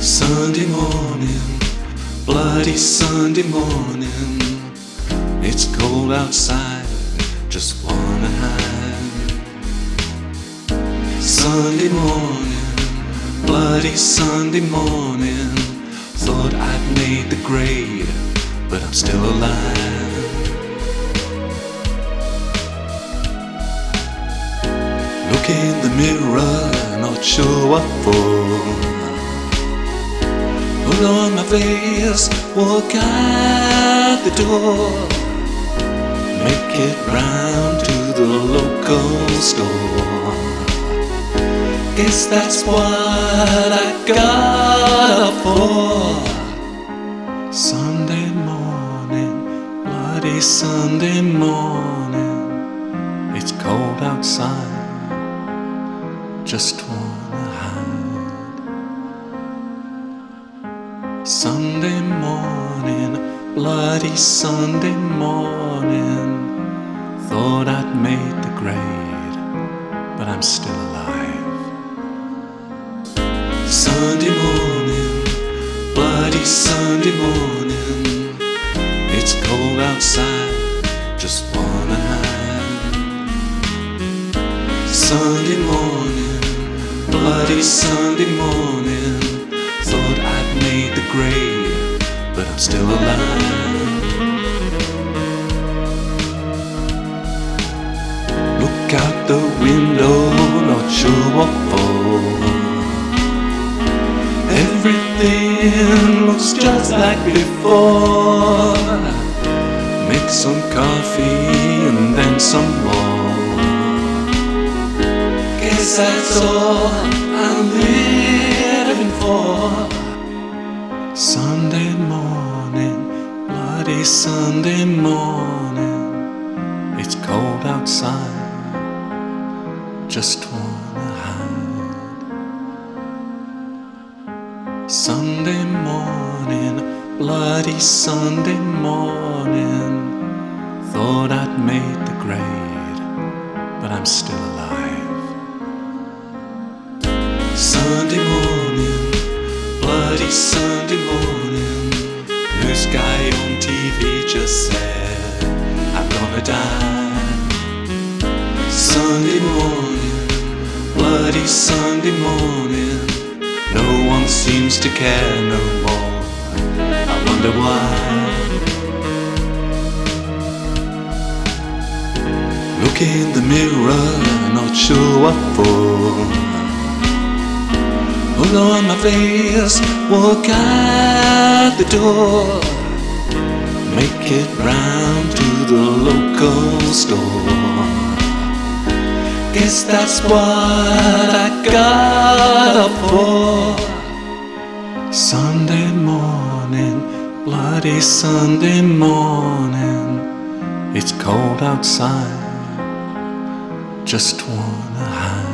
Sunday morning, bloody Sunday morning. It's cold outside, just wanna hide. Sunday morning, bloody Sunday morning. Thought I'd made the grade, but I'm still alive. Look in the mirror, not sure what for. Put on my face, walk out the door. Make it round to the local store. Guess that's what I got up for. Sunday morning, bloody Sunday morning. It's cold outside, just wanna Sunday morning, bloody Sunday morning. Thought I'd made the grade, but I'm still alive. Sunday morning, bloody Sunday morning. It's cold outside, just wanna hide. Sunday morning, bloody Sunday morning. Still alive. Look out the window, not sure what for. Everything looks just like before. Make some coffee and then some more. Guess that's all I'm living for. Morning, Sunday morning. It's cold outside, just wanna hide. Sunday morning, bloody Sunday morning. Thought I'd made the grade, but I'm still alive. Sunday morning, bloody Sunday morning. On TV just said, I'm gonna die. Sunday morning, bloody Sunday morning. No one seems to care no more. I wonder why. Look in the mirror, not sure what for. Put on my face, walk out the door. Make it round to the local store. Guess that's what I got up for. Sunday morning, bloody Sunday morning. It's cold outside, just one.